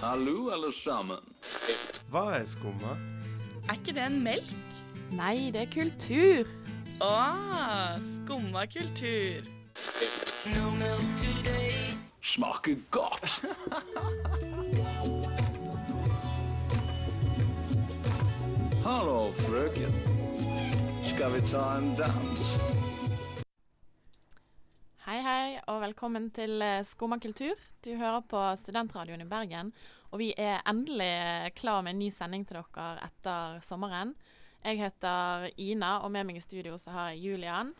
Hallo, alle sammen. Hva er skumma? Er ikke det en melk? Nei, det er kultur. Å, skumma kultur. Smaker godt. Hallo, frøken. Skal vi ta en dans? Hei, hei, og velkommen til eh, Skumma kultur. Du hører på Studentradioen i Bergen, og vi er endelig klar med en ny sending til dere etter sommeren. Jeg heter Ina, og med meg i studio så har jeg Julian.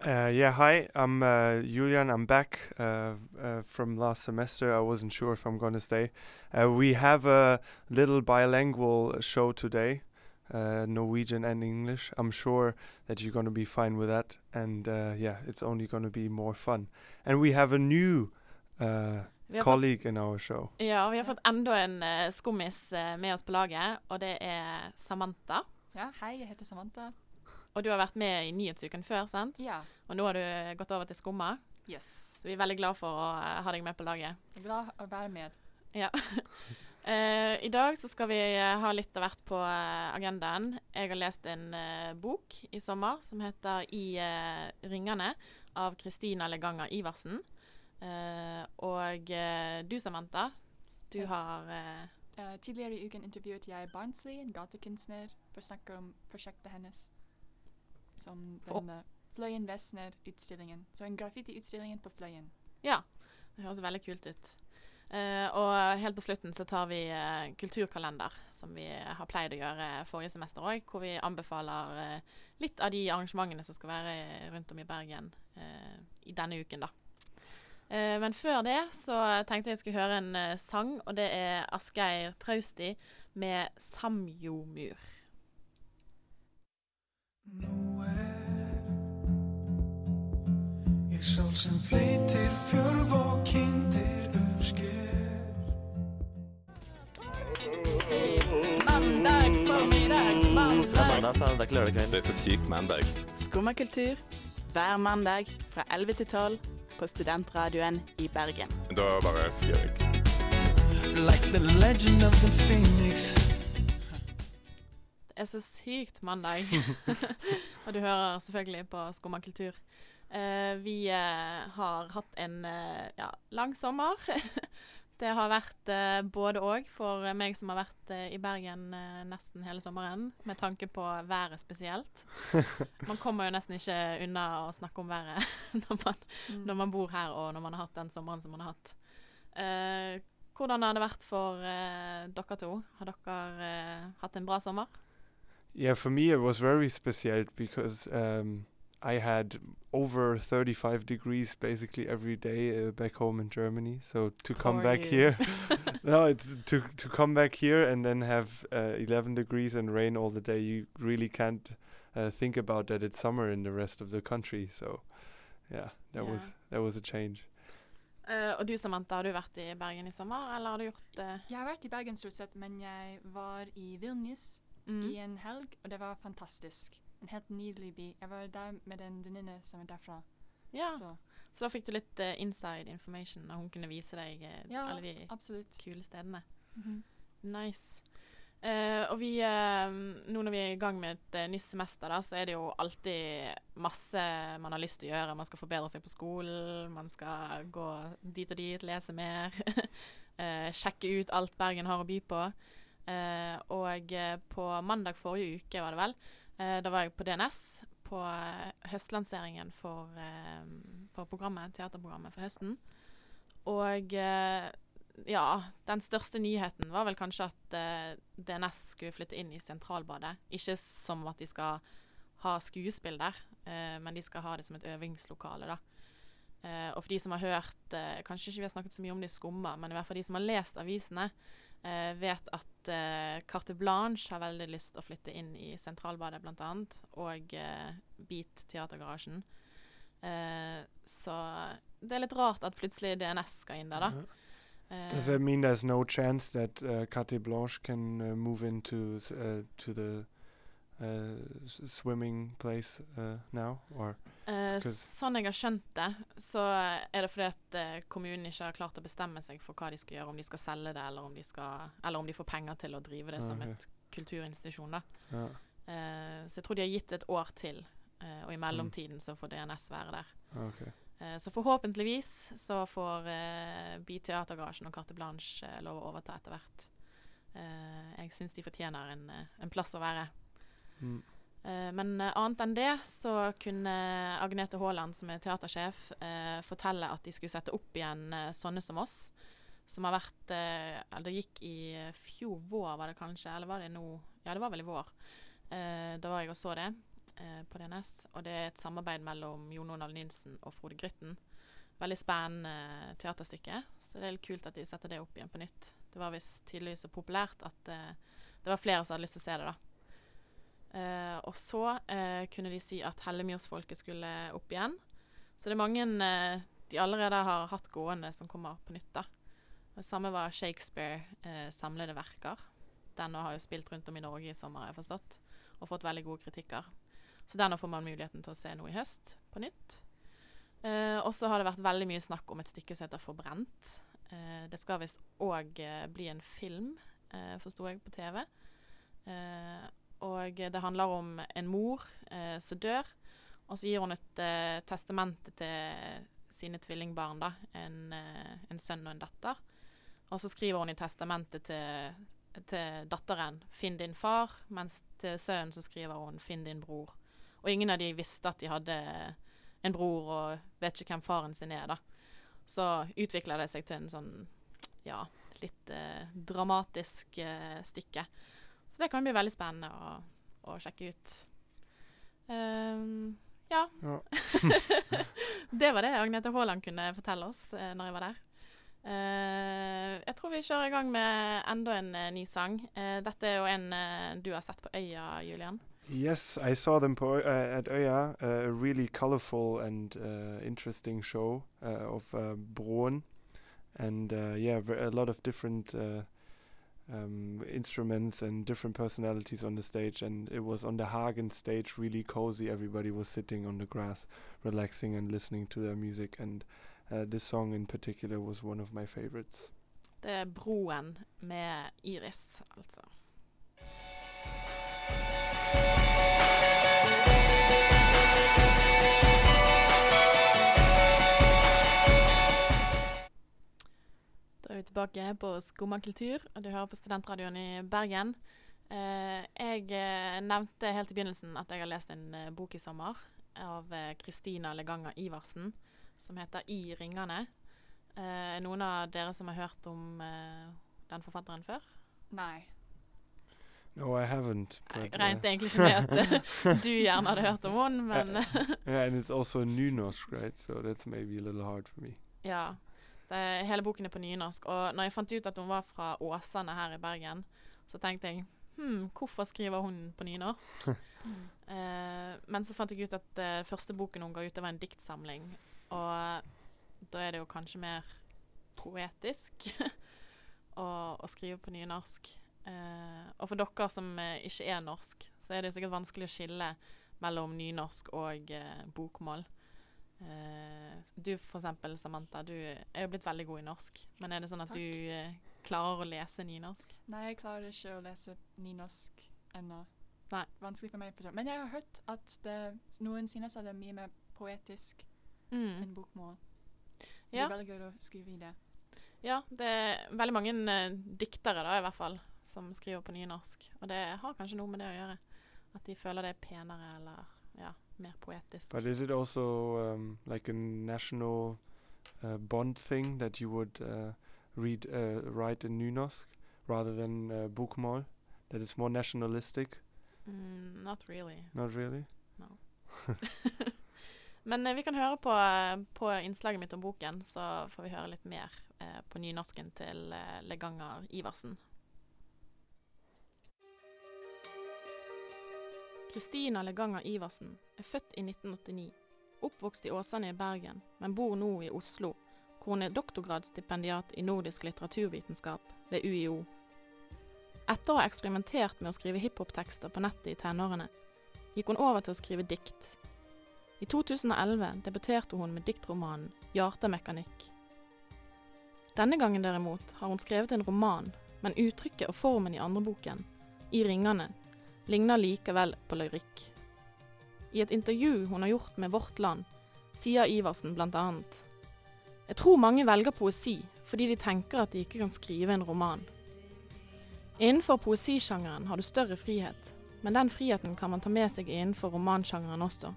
Uh, yeah, hi, I'm uh, Julian. I'm back uh, uh, from last semester. I wasn't sure if I'm going to stay. Uh, we have a little bilingual show today, uh, Norwegian and English. I'm sure that you're going to be fine with that. And yeah, it's only going to be more fun. And we have a new Vi har fått, colleague in our show. ja, vi har fått enda en uh, skummis uh, med oss på laget, og det er Samantha. Ja, hei, jeg heter Samantha. Og du har vært med i Nyhetsuken før, sant? Ja, Og nå har du gått over til Skumma. yes. Så vi er veldig glad for å uh, ha deg med på laget. Jeg er glad å være med. Ja. uh, I dag så skal vi uh, ha litt av hvert på eh, agendaen. Jeg har lest en eh, bok i sommer som heter 'I eh, ringene' av Kristina Leganger Iversen. Eh, og uh, du, Samantha, du Hei. har uh, tidligere i uken intervjuet jeg Barnsley, en gatekunstner, for å snakke om prosjektet hennes. Som denne den eh, Fløyen Vestner-utstillingen. Så en graffiti-utstillingen på Fløyen. Ja, det høres veldig kult ut. Og helt på slutten så tar vi kulturkalender, som vi har pleid å gjøre forrige semester òg. Hvor vi anbefaler litt av de arrangementene som skal være rundt om i Bergen i denne uken, da. Eh, men før det så tenkte jeg skulle høre en eh, sang, og det er Asgeir Trausti med 'Samjomur'. Ég sá sem fleitir fjörð og kindir uppsker Mandagsformiddag, mandag. Det er så sykt mandag. Skummakultur hver mandag fra 11 til 12 på Studentradioen i Bergen. Da bare fyrer jeg. Like the legend of the phoenix Det er så sykt mandag. og du hører selvfølgelig på Skumma kultur. Uh, vi uh, har hatt en uh, ja, lang sommer. det har vært eh, både òg for meg som har vært eh, i Bergen eh, nesten hele sommeren, med tanke på været spesielt. Man kommer jo nesten ikke unna å snakke om været når man, når man bor her og når man har hatt den sommeren som man har hatt. Eh, hvordan har det vært for eh, dere to? Har dere eh, hatt en bra sommer? Yeah, for me it was very special because um, I had over 35 degrees basically every day uh, back home in Germany. So to come back you. here, no, it's to to come back here and then have uh, 11 degrees and rain all the day. You really can't uh, think about that it's summer in the rest of the country. So yeah, that was that was a change. Eh, og du Samantha, har du vært i Bergen i sommer, eller har du gjort det? Jeg har vært i Bergen stort sett, men jeg var i Vilnius Mm. i en helg, og det var fantastisk. En helt nydelig by. Jeg var der med en venninne som er derfra. Ja, Så så da fikk du litt uh, inside information, og hun kunne vise deg uh, ja, alle de absolutt. kule stedene. Mhm. Nice. Uh, og vi, nå når vi er i gang med et nytt semester, da, så er det jo alltid masse man har lyst til å gjøre. Man skal forbedre seg på skolen, man skal gå dit og dit, lese mer. sjekke ut alt Bergen har å by på. Og på mandag forrige uke, var det vel, da var jeg på DNS på eh, høstlanseringen for, eh, for programmet, teaterprogrammet for høsten. Og eh, ja, den største nyheten var vel kanskje at eh, DNS skulle flytte inn i Sentralbadet. Ikke som at de skal ha skuespill der, eh, men de skal ha det som et øvingslokale, da. Eh, og for de som har hørt eh, Kanskje ikke vi har snakket så mye om det i Skumma, men i hvert fall de som har lest avisene, eh, vet at eh, Carte Blanche har veldig lyst å flytte inn i Sentralbadet, annet, og eh, Beat Teatergarasjen. Eh, så det er litt rart at plutselig DNS skal inn der, da. Eh, Does that mean there's no chance that uh, Carte Blanche can uh, move into uh, to the uh, swimming place uh, now, or Eh, sånn jeg har skjønt det, så er det fordi at eh, kommunen ikke har klart å bestemme seg for hva de skal gjøre, om de skal selge det, eller om de, skal, eller om de får penger til å drive det som et kulturinstitusjon. da. Ja. Uh, så jeg tror de har gitt et år til, uh, og i mellomtiden så får DNS være der. okay. Eh, så forhåpentligvis så får eh, Bi Teatergarasjen og Carte Blanche eh, lov å overta etter hvert. Eh, jeg syns de fortjener en, eh, en plass å være. Mm. Men eh, annet enn det så kunne Agnete Haaland, som er teatersjef, eh, fortelle at de skulle sette opp igjen Sånne som oss. Som har vært Eller det gikk i fjor vår, var det kanskje? Eller var det nå? Ja, det var vel i vår. Da var jeg og så det på DNS. Og det er et samarbeid mellom Jon Olav Nilsen og Frode Grytten. Veldig spennende teaterstykke. Så det er litt kult at de setter det opp igjen på nytt. Det var visst tydeligvis så populært at det var flere som hadde lyst til å se det, da. Eh, og så eh, kunne de si at Hellemyrsfolket skulle opp igjen. Så det er mange eh, de allerede har hatt gående som kommer på nytt. da. Det samme var Shakespeare eh, samlede verker. Den har jo spilt rundt om i Norge i sommer, jeg forstått, og fått veldig gode kritikker. Så den får man muligheten til å se nå i høst, på nytt. Eh, og så har det vært veldig mye snakk om et stykke som heter Forbrent. Eh, det skal visst òg bli en film, eh, forsto jeg, på TV. Eh, og det handler om en mor eh, som dør, og så gir hun et eh, testamente til sine tvillingbarn, da. En, eh, en sønn og en datter. Og så skriver hun i testamentet til, til datteren 'finn din far', mens til sønnen så skriver hun 'finn din bror'. Og ingen av de visste at de hadde en bror, og vet ikke hvem faren sin er, da. Så utvikler det seg til en sånn, ja, litt eh, dramatisk eh, stykke. Så det kan bli veldig spennende å, å sjekke ut. Um, ja. Ja. det var det Agnete Haaland kunne fortelle oss eh, når jeg var der. Uh, jeg tror vi kjører i gang med enda en uh, ny sang. Uh, dette er jo en eh, du har sett på Øya, Julian. Yes, I saw them uh, at Øya, a really colorful and interesting show of Broen, and yeah, a lot of different um, instruments and different personalities on the stage. And it was on the Hagen stage, really cozy. Everybody was sitting on the grass, relaxing and listening to their music. And uh, this song in particular was one of my favorites. Det er med Iris, altså. Vi tilbake på Skumma kultur, og du hører på Studentradioen i Bergen. Eh, jeg eh, nevnte helt i begynnelsen at jeg har lest en eh, bok i sommer av eh, Kristina Leganger Iversen, som heter I ringene. Eh, noen av dere som har hørt om eh, den forfatteren før? Nei. No, I haven't. Jeg regnet egentlig ikke med at eh, du gjerne hadde hørt om henne, men yeah, and it's also nynorsk, right? So that's maybe a little hard for me. ja. Det, hele boken er på nynorsk. Og når jeg fant ut at hun var fra Åsane her i Bergen, så tenkte jeg hm, hvorfor skriver hun på nynorsk? Eh, men så fant jeg ut at eh, første boken hun ga ut, det var en diktsamling. Og da er det jo kanskje mer poetisk å, å skrive på nynorsk. Eh, og for dere som eh, ikke er norsk, så er det sikkert vanskelig å skille mellom nynorsk og eh, bokmål. Eh, du for eksempel, Samantha, du er jo blitt veldig god i norsk. Men er det sånn at Takk. du eh, klarer å lese nynorsk? Nei, jeg klarer ikke å lese nynorsk ennå. Nei. Vanskelig for meg. For. Men jeg har hørt at det, noen synes at det er mye mer poetisk Mm. enn bokmål. Det Ja. er veldig gøy å skrive i det. Ja, det er veldig mange uh, diktere da, i hvert fall, som skriver på nynorsk. Og det har kanskje noe med det å gjøre. At de føler det er penere eller ja, mer poetisk. But is it also um, like a national uh, bond thing that you would uh, read, uh, write in nynorsk rather than uh, bokmål? That it's more nationalistic? Mm, not really. Not really. Men eh, vi kan høre på, eh, på innslaget mitt om boken, så får vi høre litt mer eh, på nynorsken til Leganger Iversen. Kristina Leganger Iversen er født i 1989. Oppvokst i Åsane i Bergen, men bor nå i Oslo, hvor hun er doktorgradsstipendiat i nordisk litteraturvitenskap ved UiO. Etter å ha eksperimentert med å skrive hiphop-tekster på nettet i tenårene, gikk hun over til å skrive dikt. I 2011 debuterte hun med diktromanen 'Hjartemekanikk'. Denne gangen derimot har hun skrevet en roman, men uttrykket og formen i andreboken, 'I ringene', ligner likevel på lyrikk. I et intervju hun har gjort med Vårt Land, sier Iversen annet Jeg tror mange velger poesi fordi de tenker at de ikke kan skrive en roman. Innenfor poesisjangeren har du større frihet, men den friheten kan man ta med seg innenfor romansjangeren også.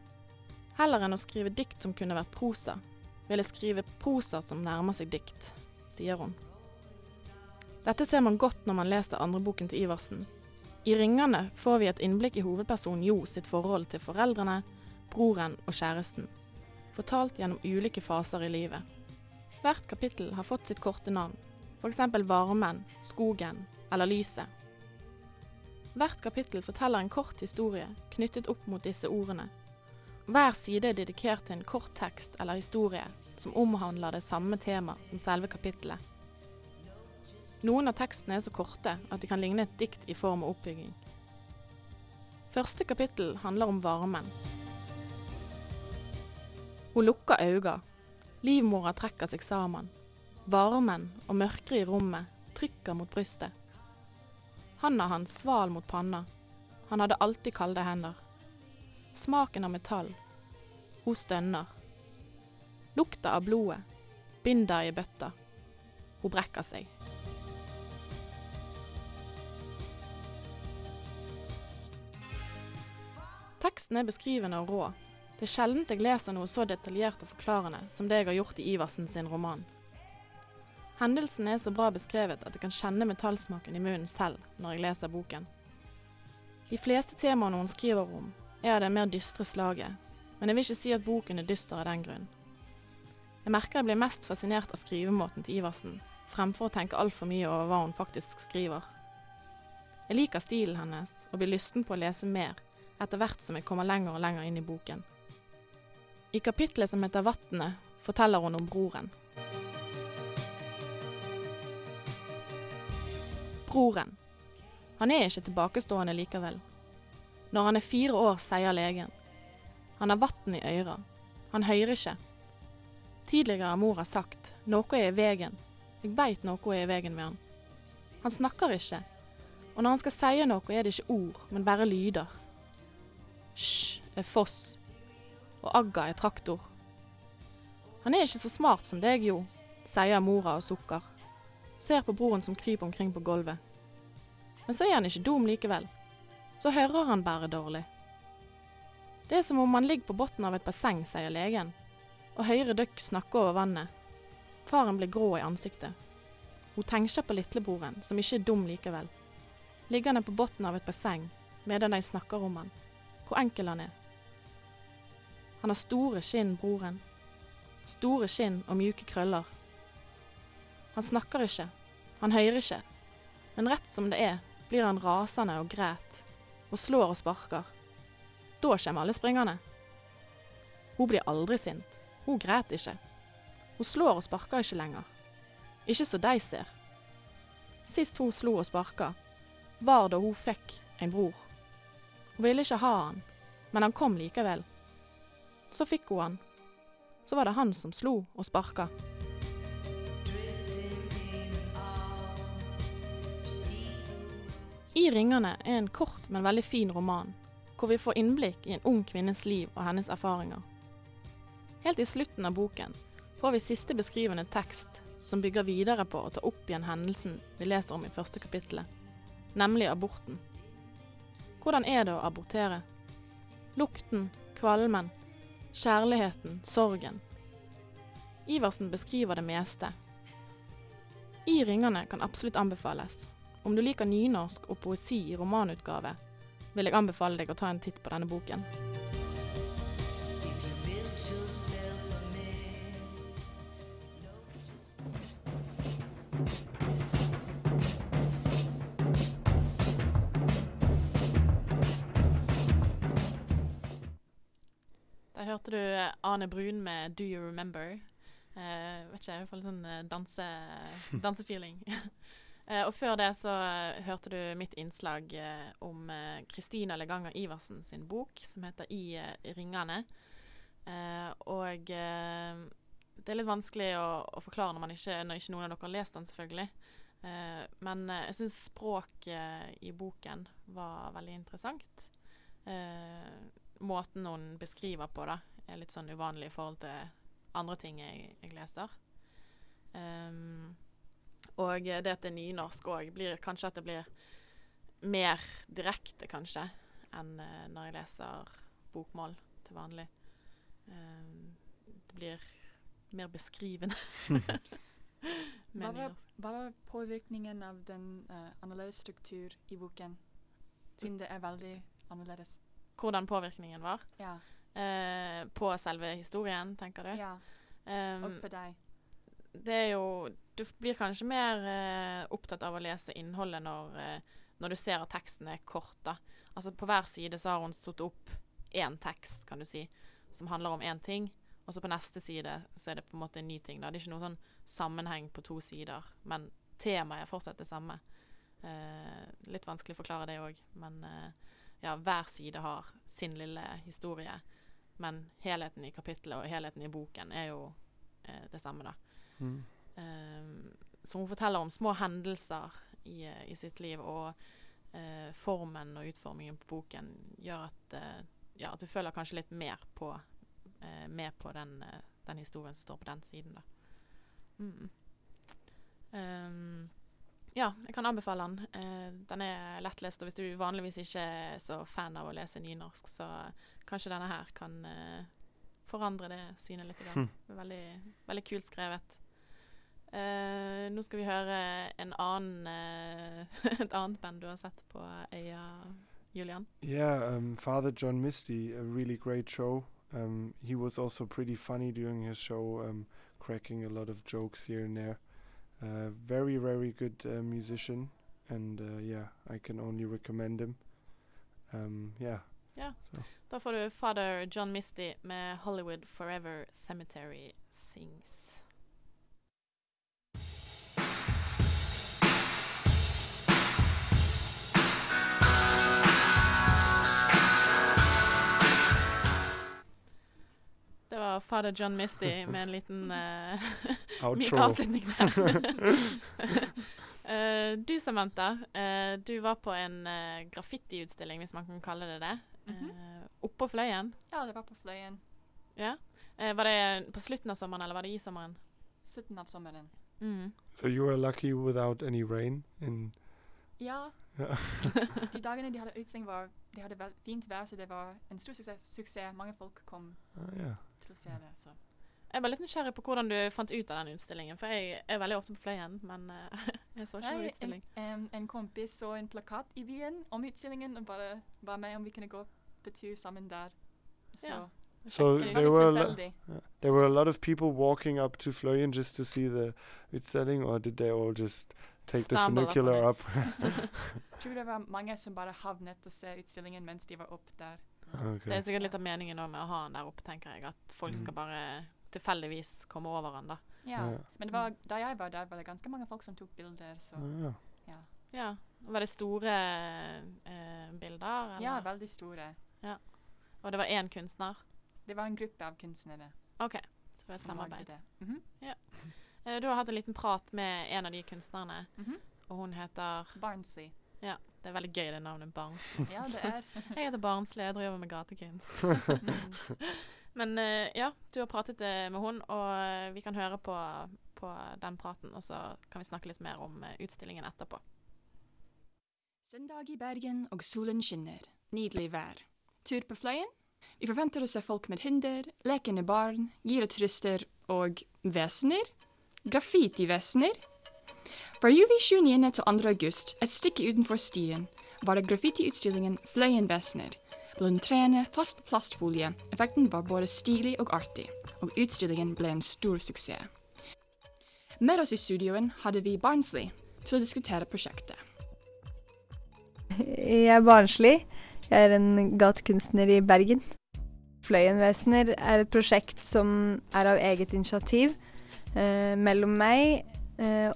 Heller enn å skrive dikt som kunne vært prosa, vil jeg skrive prosa som nærmer seg dikt, sier hun. Dette ser man godt når man leser andre boken til Iversen. I Ringene får vi et innblikk i hovedpersonen Jo sitt forhold til foreldrene, broren og kjæresten, fortalt gjennom ulike faser i livet. Hvert kapittel har fått sitt korte navn, f.eks. Varmen, Skogen eller Lyset. Hvert kapittel forteller en kort historie knyttet opp mot disse ordene. Hver side er dedikert til en kort tekst eller historie som omhandler det samme tema som selve kapittelet. Noen av tekstene er så korte at de kan ligne et dikt i form og oppbygging. Første kapittel handler om varmen. Hun lukker øynene. Livmora trekker seg sammen. Varmen og mørket i rommet trykker mot brystet. Handa hans sval mot panna. Han hadde alltid kalde hender. Smaken av metall. Hun stønner. Lukta av blodet. Binder i bøtta. Hun brekker seg. Teksten er beskrivende og rå. Det er sjelden jeg leser noe så detaljert og forklarende som det jeg har gjort i Iversen sin roman. Hendelsen er så bra beskrevet at jeg kan kjenne metallsmaken i munnen selv når jeg leser boken. De fleste temaene hun skriver om, er av det mer dystre slaget, men jeg vil ikke si at boken er dyster av den grunn. Jeg merker jeg blir mest fascinert av skrivemåten til Iversen, fremfor å tenke altfor mye over hva hun faktisk skriver. Jeg liker stilen hennes og blir lysten på å lese mer etter hvert som jeg kommer lenger og lenger inn i boken. I kapittelet som heter Vatnet, forteller hun om broren. Broren. Han er ikke tilbakestående likevel. Når han er fire år, sier legen. Han har vann i øra. Han hører ikke. Tidligere har mor sagt noe er i veien. Jeg veit noe er i veien med han. Han snakker ikke, og når han skal si noe er det ikke ord, men bare lyder. Hysj er foss, og agga er traktor. Han er ikke så smart som deg, jo, sier mora og sukker. Ser på broren som kryper omkring på gulvet. Men så er han ikke dum likevel. Så hører han bare dårlig. Det er som om han ligger på bunnen av et basseng, sier legen, og hører døkk snakke over vannet. Faren blir grå i ansiktet. Hun tenker på lillebroren, som ikke er dum likevel. Liggende på bunnen av et basseng medan de snakker om han. Hvor enkel han er. Han har store skinn, broren. Store skinn og mjuke krøller. Han snakker ikke. Han hører ikke. Men rett som det er, blir han rasende og græt, og slår og sparker. Da kommer alle springende. Hun blir aldri sint. Hun græt ikke. Hun slår og sparker ikke lenger. Ikke så de ser. Sist hun slo og sparka, var da hun fikk en bror. Hun ville ikke ha han, men han kom likevel. Så fikk hun han. Så var det han som slo og sparka. I ringene er en kort, men veldig fin roman, hvor vi får innblikk i en ung kvinnes liv og hennes erfaringer. Helt i slutten av boken får vi siste beskrivende tekst som bygger videre på å ta opp igjen hendelsen vi leser om i første kapittelet, nemlig aborten. Hvordan er det å abortere? Lukten, kvalmen, kjærligheten, sorgen. Iversen beskriver det meste. I ringene kan absolutt anbefales. Om du liker nynorsk og poesi i romanutgave, vil jeg anbefale deg å ta en titt på denne boken. Hørte du Ane Brun med 'Do You Remember'. Uh, vet ikke, jeg får litt sånn eh, danse, dansefeeling. uh, og før det så eh, hørte du mitt innslag uh, om eh, Kristina Leganger Iversen sin bok som heter I eh, ringene. Eh, og eh, det er litt vanskelig å, å forklare når, man ikke, når ikke noen av dere har lest den, selvfølgelig. Eh, men eh, jeg syns språket i boken var veldig interessant. Eh, måten hun beskriver på, da, er litt sånn uvanlig i forhold til andre ting jeg, jeg leser. Um, og det at det er nynorsk òg, blir kanskje at det blir mer direkte, kanskje, enn uh, når jeg leser bokmål til vanlig. Um, det blir mer beskrivende. Hva var, hva var påvirkningen av den uh, annerledes struktur i boken? Siden det er veldig annerledes. Hvordan påvirkningen var Ja. eh, på selve historien, tenker du? ja. Um, Og på deg. det er jo Du blir kanskje mer eh, opptatt av å lese innholdet når, eh, når du ser at teksten er kort. da. Altså På hver side så har hun satt opp én tekst, kan du si, som handler om én ting. Og så på neste side så er det på en måte en ny ting. da. Det er ikke noe sånn sammenheng på to sider, men temaet er fortsatt det samme. Eh, litt vanskelig å forklare det òg, men eh, ja, hver side har sin lille historie. Men helheten i kapittelet og helheten i boken er jo eh, det samme, da. Mm. Um, så hun forteller om små hendelser i, eh, i sitt liv, og eh, formen og utformingen på boken gjør at, eh, ja, at du føler kanskje litt mer på, eh, med på den, eh, den historien som står på den siden. Da. Mm. Um, ja, jeg kan anbefale den. Eh, den er lettlest, og hvis du vanligvis ikke er så fan av å lese nynorsk, så kanskje denne her kan eh, forandre det synet litt. Er veldig, veldig kult skrevet. Eh, nå skal vi høre en annen, eh, et annet band du har sett på øya, Julian. Yeah, um, Father John Misty, a really great show. Um, he was also pretty funny during his show, um, cracking a lot of jokes here and there. Uh, very, very good uh, musician, and uh, yeah, I can only recommend him. Um, yeah, Ja. Så. Da får du Father John Misty med 'Hollywood Forever Cemetery Sings'. Var Father John Misty med en liten uh, myk avslutning der. uh, du Samantha, uh, du var på en uh, graffitiutstilling, hvis man kan kalle det det. Mm -hmm. oppå Fløyen. Ja, det var på Fløyen. Ja. Eh, var det på slutten av sommeren, eller var det i sommeren? 17. av sommeren. Mm. So you were lucky without any rain. In Ja, yeah. de dagene de hadde utstilling, var de hadde vel- fint vær, så det var en stor suksess. suksess. Mange folk kom Ah, yeah. Til se det. Så. Jeg var litt nysgjerrig på hvordan du fant ut av den utstillingen. For jeg er veldig ofte på Fløyen, men eh, jeg så ikke noen utstilling. en, em, en kompis så en plakat i byen om utstillingen og bare var med om vi kunne gå på tur sammen der. Så Ja. So there were a litt lo- tilfeldig. yeah. there were a lot of people walking up to Fløyen just to see the utselling, or did they all just take the Stumble upon funicular it. up? Jeg tror det var mange som bare havnet og se utstillingen mens de var opp der. Det er sikkert litt av meningen med å ha den der oppe, tenker jeg. At folk Mm. skal bare tilfeldigvis komme over han da. Ja. Ja. Men det var, da jeg var der, var det ganske mange folk som tok bilder, så ja. ja. Ja. Var det store eh, bilder? Eller? Ja, veldig store. Og det var én kunstner? Det var en gruppe av kunstnere OK. Så det var et samarbeid. Mm -hmm. ja. Du har hatt en liten prat med en av de kunstnerne, Mhm. og hun heter Barnsley. Ja, det er veldig gøy det navnet Barnsli. Ja, det er. Jeg heter Barnsli, jeg driver med gatekunst. Men eh, ja, du har pratet eh, med hun, og eh, vi kan høre på, på den praten, og så kan vi snakke litt mer om utstillingen etterpå. Søndag i Bergen, og solen skinner. Nydelig vær. Tur på Fløyen? Vi forventer å se folk med hunder, lekende barn, gir og trøster, og vesener. Graffitivesener. Fra juli 29. til 2. august, et stykke utenfor stien, var det graffitiutstillingen Fløyen Vesener. Blant trærne, på plastfolie. Effekten var både stilig og artig, og utstillingen ble en stor suksess. Med oss i studioen hadde vi Barnsley til å diskutere prosjektet. Jeg er barnslig. Jeg er en gatekunstner i Bergen. Fløyenvesener er et prosjekt som er av eget initiativ eh, mellom meg,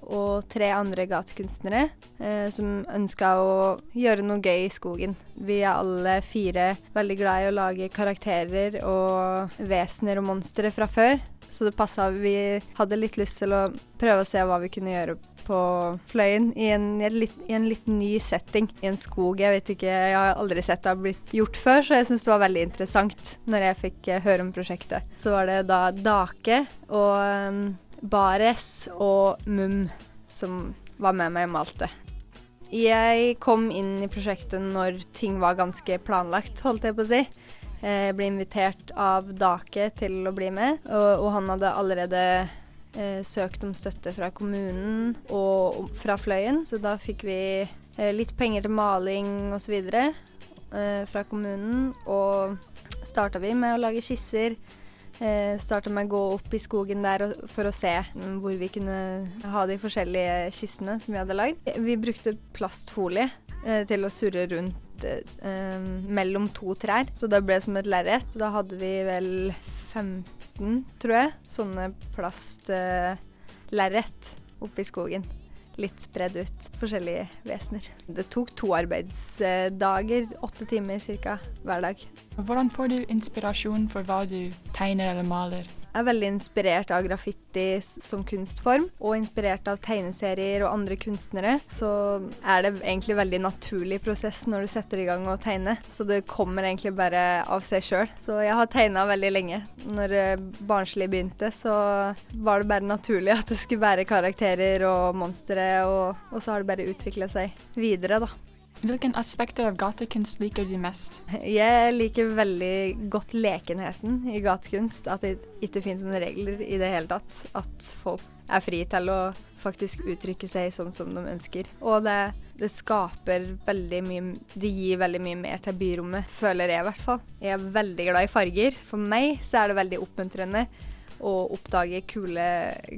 og tre andre gatekunstnere eh, som ønska å gjøre noe gøy i skogen. Vi er alle fire veldig glad i å lage karakterer og vesener og monstre fra før. Så det passa. Vi hadde litt lyst til å prøve å se hva vi kunne gjøre på Fløyen i en, i en, litt, i en litt ny setting. I en skog. Jeg vet ikke, jeg har aldri sett det har blitt gjort før, så jeg syns det var veldig interessant når jeg fikk eh, høre om prosjektet. Så var det da Dake og um, Bares og Mum som var med meg og malte. Jeg kom inn i prosjektet når ting var ganske planlagt, holdt jeg på å si. Jeg ble invitert av Dake til å bli med, og, og han hadde allerede eh, søkt om støtte fra kommunen og fra Fløyen, så da fikk vi eh, litt penger til maling osv. Eh, fra kommunen, og starta vi med å lage skisser. Eh, starta med å gå opp i skogen der for å se mm, hvor vi kunne ha de forskjellige skissene som vi hadde lagd. Vi brukte plastfolie eh, til å surre rundt eh, mellom to trær, så det ble som et lerret. Da hadde vi vel 15, tror jeg, sånne plastlerret oppe i skogen. Litt spredd ut. Forskjellige vesener. Det tok to arbeidsdager, åtte timer ca. hver dag. Hvordan får du inspirasjon for hva du tegner eller maler? Jeg er veldig inspirert av graffiti som kunstform, og inspirert av tegneserier og andre kunstnere. Så er det egentlig veldig naturlig prosess når du setter i gang å tegne. Så det kommer egentlig bare av seg sjøl. Så jeg har tegna veldig lenge. Når eh, barnslig begynte, så var det bare naturlig at det skulle være karakterer og monstre, og, og så har det bare utvikla seg videre, da. Hvilken aspekter av gatekunst liker du mest? Jeg liker veldig godt lekenheten i gatekunst. At det ikke finnes noen regler i det hele tatt. At folk er fri til å faktisk uttrykke seg sånn som de ønsker. Og det, det skaper veldig mye Det gir veldig mye mer til byrommet, føler jeg i hvert fall. Jeg er veldig glad i farger. For meg så er det veldig oppmuntrende å oppdage kule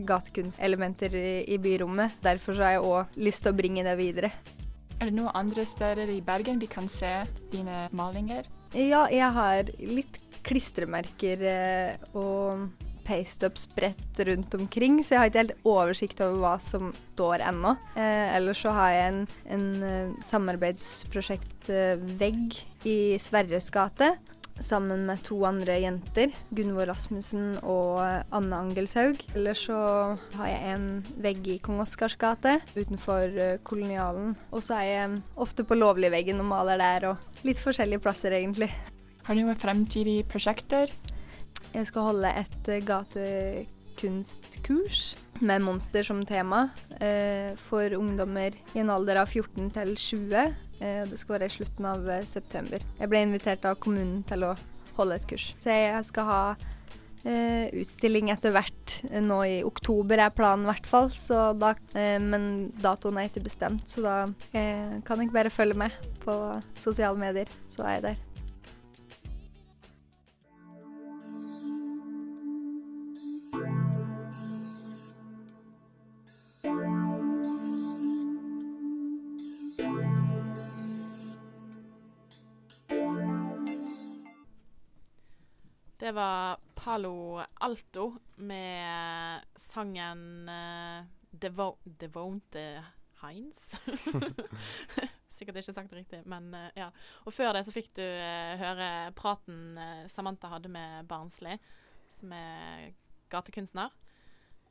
gatekunstelementer i, i byrommet. Derfor så har jeg òg lyst til å bringe det videre. Er det noen andre steder i Bergen vi kan se dine malinger? Ja, jeg har litt klistremerker og paste-up spredt rundt omkring, så jeg har ikke helt oversikt over hva som står ennå. Eh, ellers så har jeg en, en eh, samarbeidsprosjektvegg i Sverres gate. Sammen med to andre jenter, Gunvor Rasmussen og Anne Angelshaug. Ellers så har jeg en vegg i Kong Oscars gate utenfor eh, Kolonialen. Og så er jeg ofte på Lovligveggen og maler der, og litt forskjellige plasser egentlig. Har du noen fremtidige prosjekter? Jeg skal holde et eh, gatekunstkurs med monster som tema eh, for ungdommer i en alder av 14 til 20. Eh, det skal være i slutten av eh, september. Jeg ble invitert av kommunen til å holde et kurs. Så jeg skal ha eh, utstilling etter hvert. Nå i oktober er planen i hvert fall, da, eh, men datoen er ikke bestemt. Så da eh, kan jeg bare følge med på sosiale medier, så er jeg der. Det var Palo Alto med sangen uh, Devo Devonte Heinz. Sikkert ikke sagt det riktig, men uh, ja. Og før det så fikk du uh, høre praten eh, Samantha hadde med Barnsli, som er gatekunstner.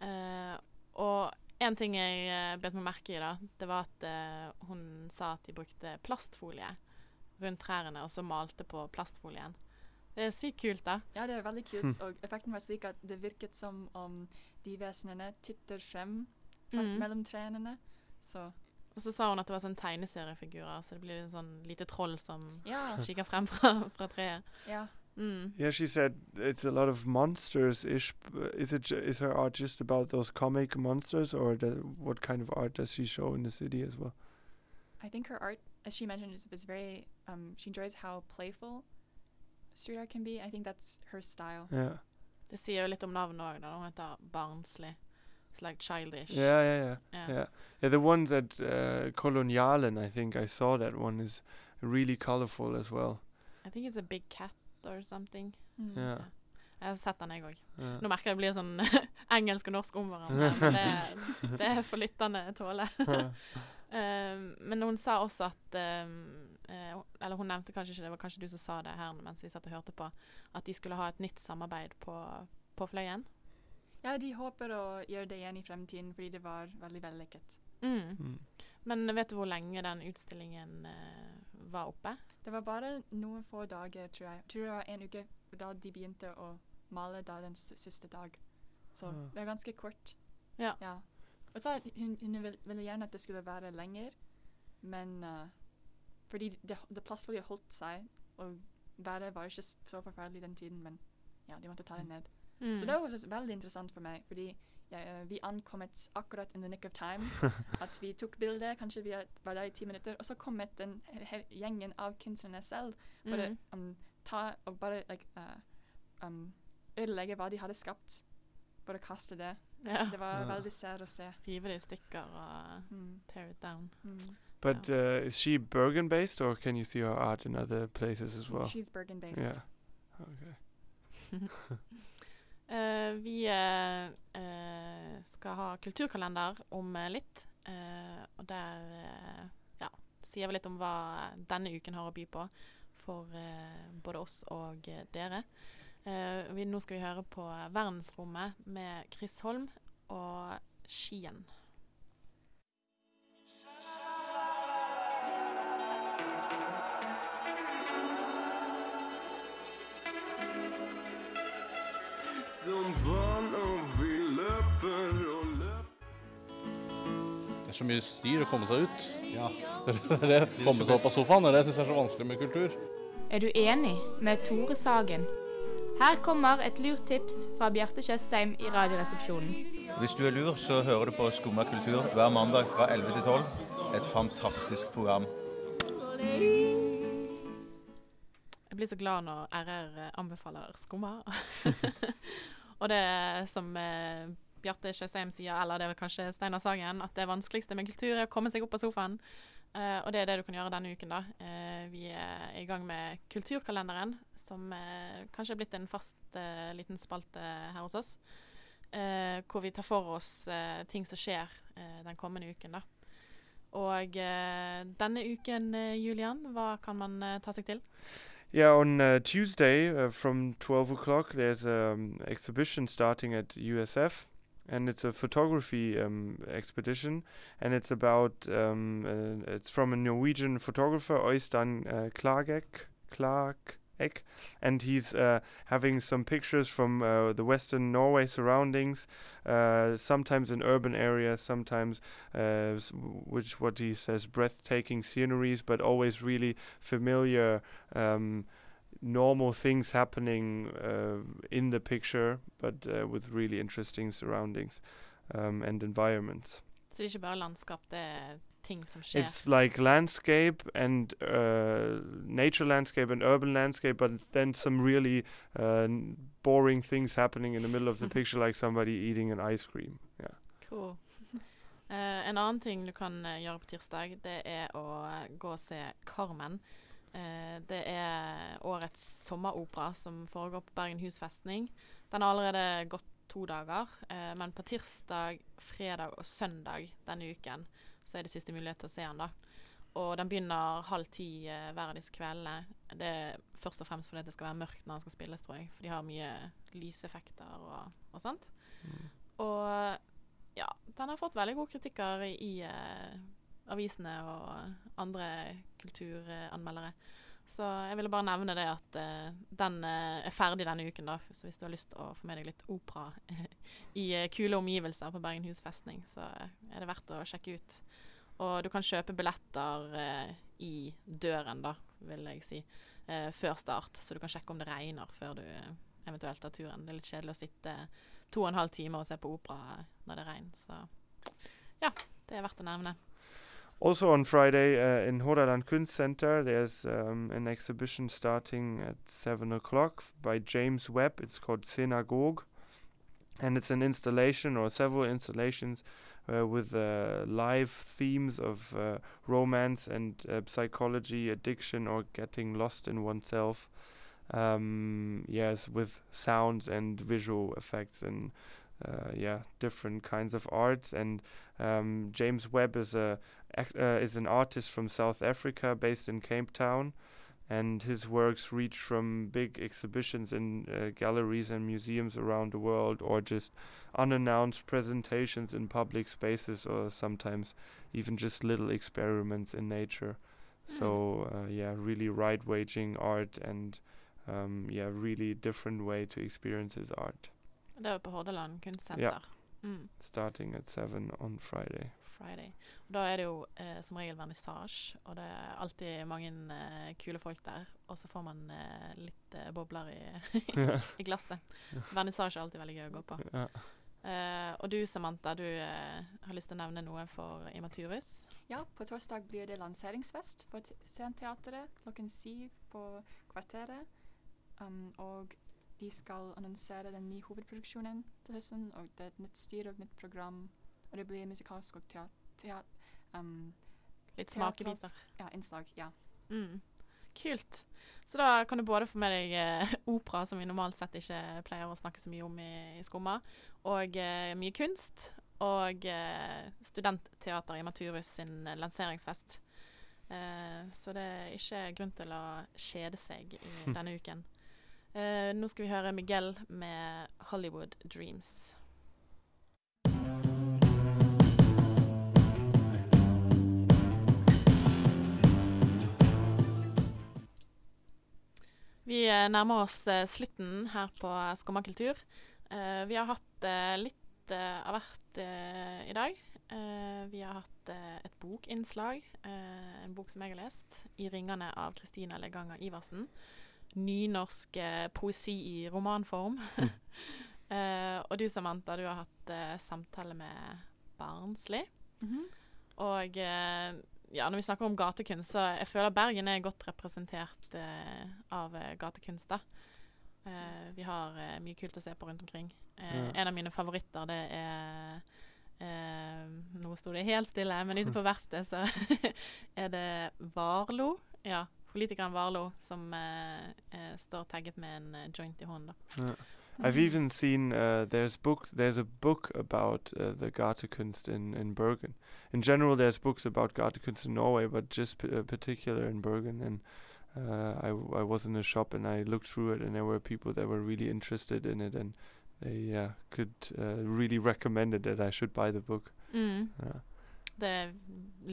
Eh, og en ting jeg bet meg merke i, da, det var at eh, hun sa at de brukte plastfolie rundt trærne, og så malte på plastfolien. Det er sykt kult, da. Ja, det er veldig kult, og effekten var slik at det virket som om de vesenene titter frem Mm. mellom trærne. Så Og så sa hun at det var sånn tegneseriefigurer, så det blir en sånn lite troll som ja, kikker frem fra, fra treet. ja. Mm. Yeah, she said it's a lot of monsters ish. Is it is her art just about those comic monsters, or the, what kind of art does she show in the city as well? I think her art, as she mentioned, is, is very. Um, she enjoys how playful street art can be. I think that's her style. Yeah, Det sier jo litt om navnet òg, da. Hun heter Barnslig. It's like childish. yeah, yeah, yeah, Ja. yeah. Yeah, the one that uh, Kolonialen, I think I saw that one is really colorful as well. I think it's a big cat or something. Mm. Yeah. Jeg har sett den, jeg òg. Ja. Nå merker jeg det blir sånn engelsk og norsk om hverandre, men det, det er for lytterne tåle. Eh, men hun sa også at eh, Eller hun nevnte kanskje ikke, det var kanskje du som sa det her mens vi satt og hørte på, at de skulle ha et nytt samarbeid på, på Fløyen. Ja, de håper å gjøre det igjen i fremtiden, fordi det var veldig vellykket. Mm. Mm. Men vet du hvor lenge den utstillingen uh, var oppe? Det var bare noen få dager, tror jeg. Jeg tror det var en uke da de begynte å male da den siste dag. Så ja. det er ganske kort. Ja. Ja. Og så hun, hun ville, ville gjerne at det skulle være lenger, men uh, fordi det, det plassfolket holdt seg, og været var ikke så forferdelig den tiden, men ja, de måtte ta det ned. Mm. Så det var også veldig interessant for meg, fordi jeg, eh, vi ankommet akkurat in the nick of time. At vi tok bilde, kanskje vi var der i ti minutter, og så kommet den gjengen av kunstnerne selv. for Mm. um, ta og bare like, uh, um, ødelegge hva de hadde skapt. for å kaste det. Ja. Det var veldig sært å se. Rive det i stykker og Mm. tear it down. Mm. But uh, is she Bergen based, or can you see her art in other places as well? She's Bergen-based. Yeah. Okay. uh, vi eh, eh, skal ha kulturkalender om litt, eh, og der ja, sier vi litt om hva denne uken har å by på for både oss og dere. Eh, vi, nå skal vi høre på Verdensrommet med Chris Holm og Skien. Som barn og vi løper og Det er så mye styr å komme seg ut. Ja. komme seg opp av sofaen, det syns jeg er så vanskelig med kultur. Er du enig med Tore Sagen? Her kommer et lurt tips fra Bjarte Tjøstheim i Radioresepsjonen. Hvis du er lur, så hører du på Skumma kultur hver mandag fra 11 til 12. Et fantastisk program. Jeg blir så glad når RR anbefaler skumma. og det som eh, Bjarte Tjøstheim sier, eller det er kanskje Steinar Sagen, at det vanskeligste med kultur er å komme seg opp av sofaen. Uh, og det er det du kan gjøre denne uken, da. Uh, vi er i gang med Kulturkalenderen, som eh, kanskje er blitt en fast eh, liten spalte her hos oss. Eh, hvor vi tar for oss eh, ting som skjer eh, den kommende uken, da. Og denne uken, Julian, hva kan man ta seg til? Yeah, on uh, Tuesday uh, from 12 o'clock, there's an um, exhibition starting at USF, and it's a photography um, expedition, and it's about um, uh, it's from a Norwegian photographer, Øystein uh, Klagek, And he's uh, having some pictures from uh, the Western Norway surroundings, uh, sometimes in urban areas, sometimes uh, which what he says breathtaking sceneries, but always really familiar um, normal things happening uh, in the picture, but uh, with really interesting surroundings um, and environments. Så det er ikke bare ting som skjer. It's like landscape and uh, nature landscape and urban landscape, but then some really uh, boring things happening in the middle of the picture, like somebody eating an ice cream. Yeah. Cool. Eh, en annen ting du kan eh, gjøre på tirsdag, det er å eh, gå og se Carmen. Det er årets sommeropera som foregår på Bergen Hus festning. Den har allerede gått to dager, men på tirsdag, fredag og søndag denne uken så er det siste mulighet til å se den. da. Og den begynner halv ti eh, hver av disse kveldene. Det er først og fremst fordi det skal være mørkt når den skal spilles, tror jeg. For de har mye lyseffekter og, og sånt. Og ja, den har fått veldig gode kritikker i, i eh, avisene og andre kulturanmeldere. Så jeg ville bare nevne det at uh, den uh, er ferdig denne uken, da. Så hvis du har lyst til å få med deg litt opera i uh, kule omgivelser på Bergenhus festning, så er det verdt å sjekke ut. Og du kan kjøpe billetter i døren, da, vil jeg si, før start. Så du kan sjekke om det regner før du eventuelt tar turen. Det er litt kjedelig å sitte to og en halv time og se på opera når det regner. Så ja, det er verdt å nevne. Also on Friday uh, in Hordaland Kunstcenter, there's um, an exhibition starting at seven o'clock by James Webb. It's called Synagogue, and it's an installation or several installations uh, with uh, live themes of uh, romance and uh, psychology, addiction, or getting lost in oneself. um, yes, with sounds and visual effects and uh, yeah, different kinds of arts. And um, James Webb is a uh, is an artist from South Africa, based in Cape Town, and his works reach from big exhibitions in uh, galleries and museums around the world, or just unannounced presentations in public spaces, or sometimes even just little experiments in nature. So uh, yeah, really right waging art and um, yeah, really different way to experience his art. Det er jo på Hordaland kunstsenter. Ja. Mm. Starting at seven on Friday. Friday. Og da er det jo eh, som regel vernissasje, og det er alltid mange eh, kule folk der. Og så får man eh, litt eh, bobler i, i glasset. Vernissasje er alltid veldig gøy å gå på. Ja. Eh, og du Samantha, du eh, har lyst til å nevne noe for Imaturus. Ja, på torsdag blir det lanseringsfest for te- Scenteatret klokken syv på Kvarteret. Um, og de skal annonsere den nye hovedproduksjonen til høsten, og det er et nytt styr og et nytt program. Og det blir musikalsk og teat... teat, um, Litt smakebiter. Ja, innslag. Ja. Mm. Kult. Så da kan du både få med deg eh, opera, som vi normalt sett ikke pleier å snakke så mye om i, i Skumma, og eh, mye kunst. Og eh, studentteater i Maturus sin lanseringsfest. Eh, så det er ikke grunn til å kjede seg i denne uken. Eh, nå skal vi høre Miguel med 'Hollywood Dreams'. Vi eh, nærmer oss eh, slutten her på Skumma. Eh, vi har hatt litt av hvert i dag. Vi har hatt et bokinnslag, en bok som jeg har lest, 'I ringene' av Kristine Leganger Iversen. Nynorsk eh, poesi i romanform. Eh, og du Samantha, du har hatt eh, samtale med Barnsli. Mhm. Og eh, ja, når vi snakker om gatekunst, så jeg føler Bergen er godt representert eh, av gatekunst. da. Eh, vi har mye kult å se på rundt omkring. Eh, Ja. En av mine favoritter, det er eh, Nå sto det helt stille, men ute på verftet så er det Varlo. Ja, politikeren Warlo som eh, eh, står tagget med en eh, joint i hånden. Yeah. I've even seen uh, there's books. There's a book about uh, the Gatekunst in in Bergen. In general, there's books about Gatekunst in Norway, but just p- uh, particular in Bergen. And uh, I w- I was in a shop and I looked through it, and there were people that were really interested in it, and they uh, could uh, really recommended that I should buy the book. Mm. Yeah. Det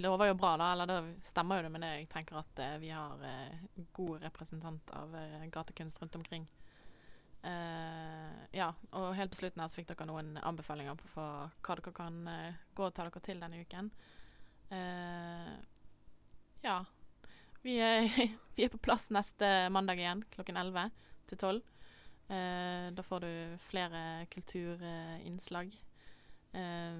lover jo bra, da. Eller det stemmer jo det det. Jeg tenker at eh, vi har eh, god representant av eh, gatekunst rundt omkring. Eh, ja, og helt på slutten her så fikk dere noen anbefalinger på for hva dere kan eh, gå og ta dere til denne uken. Eh, ja. Vi er, vi er på plass neste mandag igjen klokken 11 til 12. Eh, da får du flere kulturinnslag. Eh,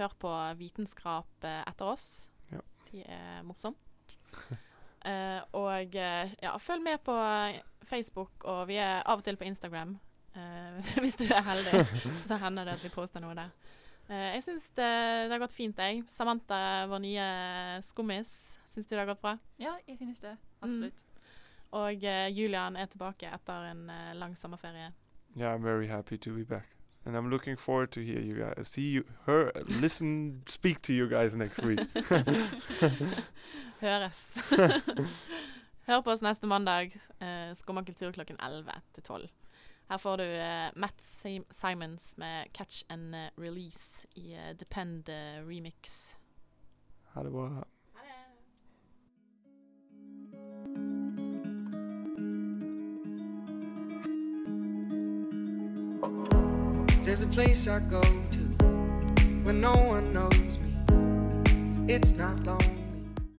hør på Vitenskrap eh, etter oss. Ja. De er morsomme. uh, og eh, ja, følg med på Facebook, og vi er av og til på Instagram. Uh, hvis du er heldig, så hender det at vi poster noe der. Uh, jeg syns det, det har gått fint, jeg. Samantha, vår nye skummis, syns du det har gått bra? ja, jeg synes det. Absolutt. Og eh, Julian er tilbake etter en eh, lang sommerferie. Yeah, I'm very happy to be back, and I'm looking forward to hear you guys, see you, her, listen, speak to you guys next week. Høres. Hør på oss neste mandag. Uh, Skumma kultur klokken 11 til 12. Her får du uh, Matt Sim Simons med 'Catch and eh, Release' i uh, Depend uh, remix. Ha det bra. There's a place I go to when no one knows me. It's not long